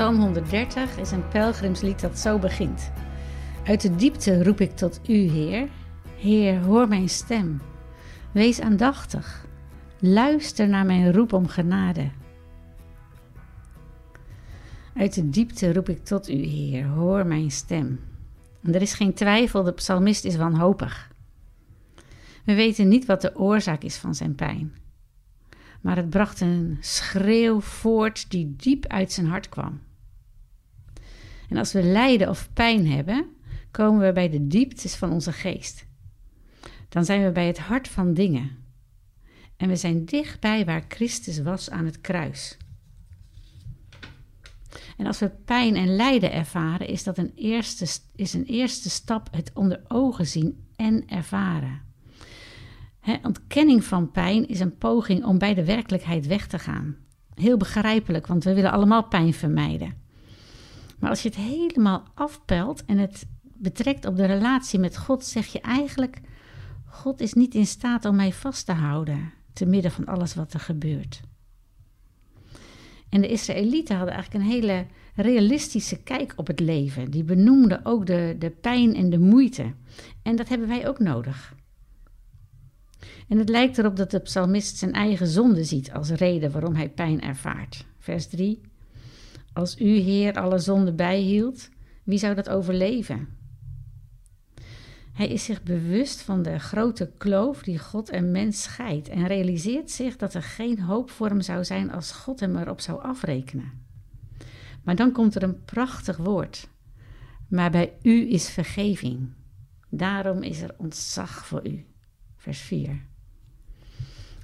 Psalm 130 is een pelgrimslied dat zo begint. Uit de diepte roep ik tot u, Heer. Heer, hoor mijn stem. Wees aandachtig. Luister naar mijn roep om genade. Uit de diepte roep ik tot u, Heer. Hoor mijn stem. En er is geen twijfel, de psalmist is wanhopig. We weten niet wat de oorzaak is van zijn pijn maar het bracht een schreeuw voort die diep uit zijn hart kwam. En als we lijden of pijn hebben, komen we bij de dieptes van onze geest. Dan zijn we bij het hart van dingen. En we zijn dichtbij waar Christus was aan het kruis. En als we pijn en lijden ervaren, is dat een eerste, is een eerste stap het onder ogen zien en ervaren. Ontkenning van pijn is een poging om bij de werkelijkheid weg te gaan. Heel begrijpelijk, want we willen allemaal pijn vermijden. Maar als je het helemaal afpelt en het betrekt op de relatie met God, zeg je eigenlijk: God is niet in staat om mij vast te houden, te midden van alles wat er gebeurt. En de Israëlieten hadden eigenlijk een hele realistische kijk op het leven. Die benoemden ook de, de pijn en de moeite. En dat hebben wij ook nodig. En het lijkt erop dat de psalmist zijn eigen zonde ziet als reden waarom hij pijn ervaart. Vers 3. Als u, Heer, alle zonden bijhield, wie zou dat overleven? Hij is zich bewust van de grote kloof die God en mens scheidt en realiseert zich dat er geen hoop voor hem zou zijn als God hem erop zou afrekenen. Maar dan komt er een prachtig woord. Maar bij u is vergeving. Daarom is er ontzag voor u. Vers 4.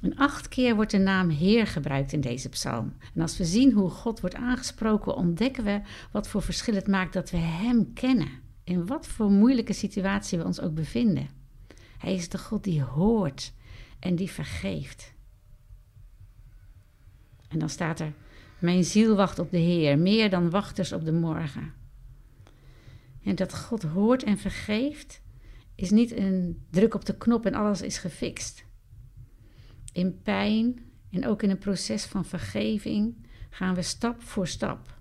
En acht keer wordt de naam Heer gebruikt in deze psalm. En als we zien hoe God wordt aangesproken, ontdekken we wat voor verschil het maakt dat we Hem kennen. In wat voor moeilijke situatie we ons ook bevinden. Hij is de God die hoort en die vergeeft. En dan staat er: Mijn ziel wacht op de Heer, meer dan wachters op de morgen. En dat God hoort en vergeeft, is niet een druk op de knop en alles is gefixt. In pijn en ook in een proces van vergeving gaan we stap voor stap.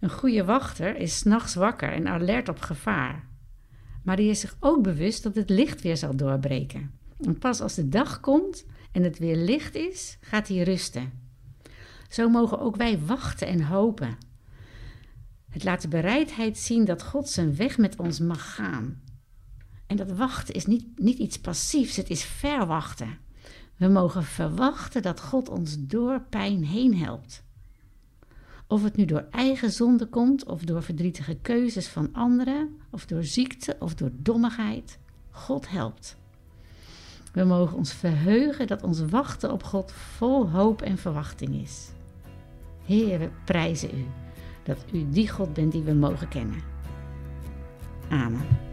Een goede wachter is s'nachts wakker en alert op gevaar. Maar die is zich ook bewust dat het licht weer zal doorbreken. En pas als de dag komt en het weer licht is, gaat hij rusten. Zo mogen ook wij wachten en hopen. Het laat de bereidheid zien dat God zijn weg met ons mag gaan. En dat wachten is niet, niet iets passiefs, het is verwachten. We mogen verwachten dat God ons door pijn heen helpt. Of het nu door eigen zonde komt, of door verdrietige keuzes van anderen, of door ziekte of door dommigheid, God helpt. We mogen ons verheugen dat ons wachten op God vol hoop en verwachting is. Heer, we prijzen u dat u die God bent die we mogen kennen. Amen.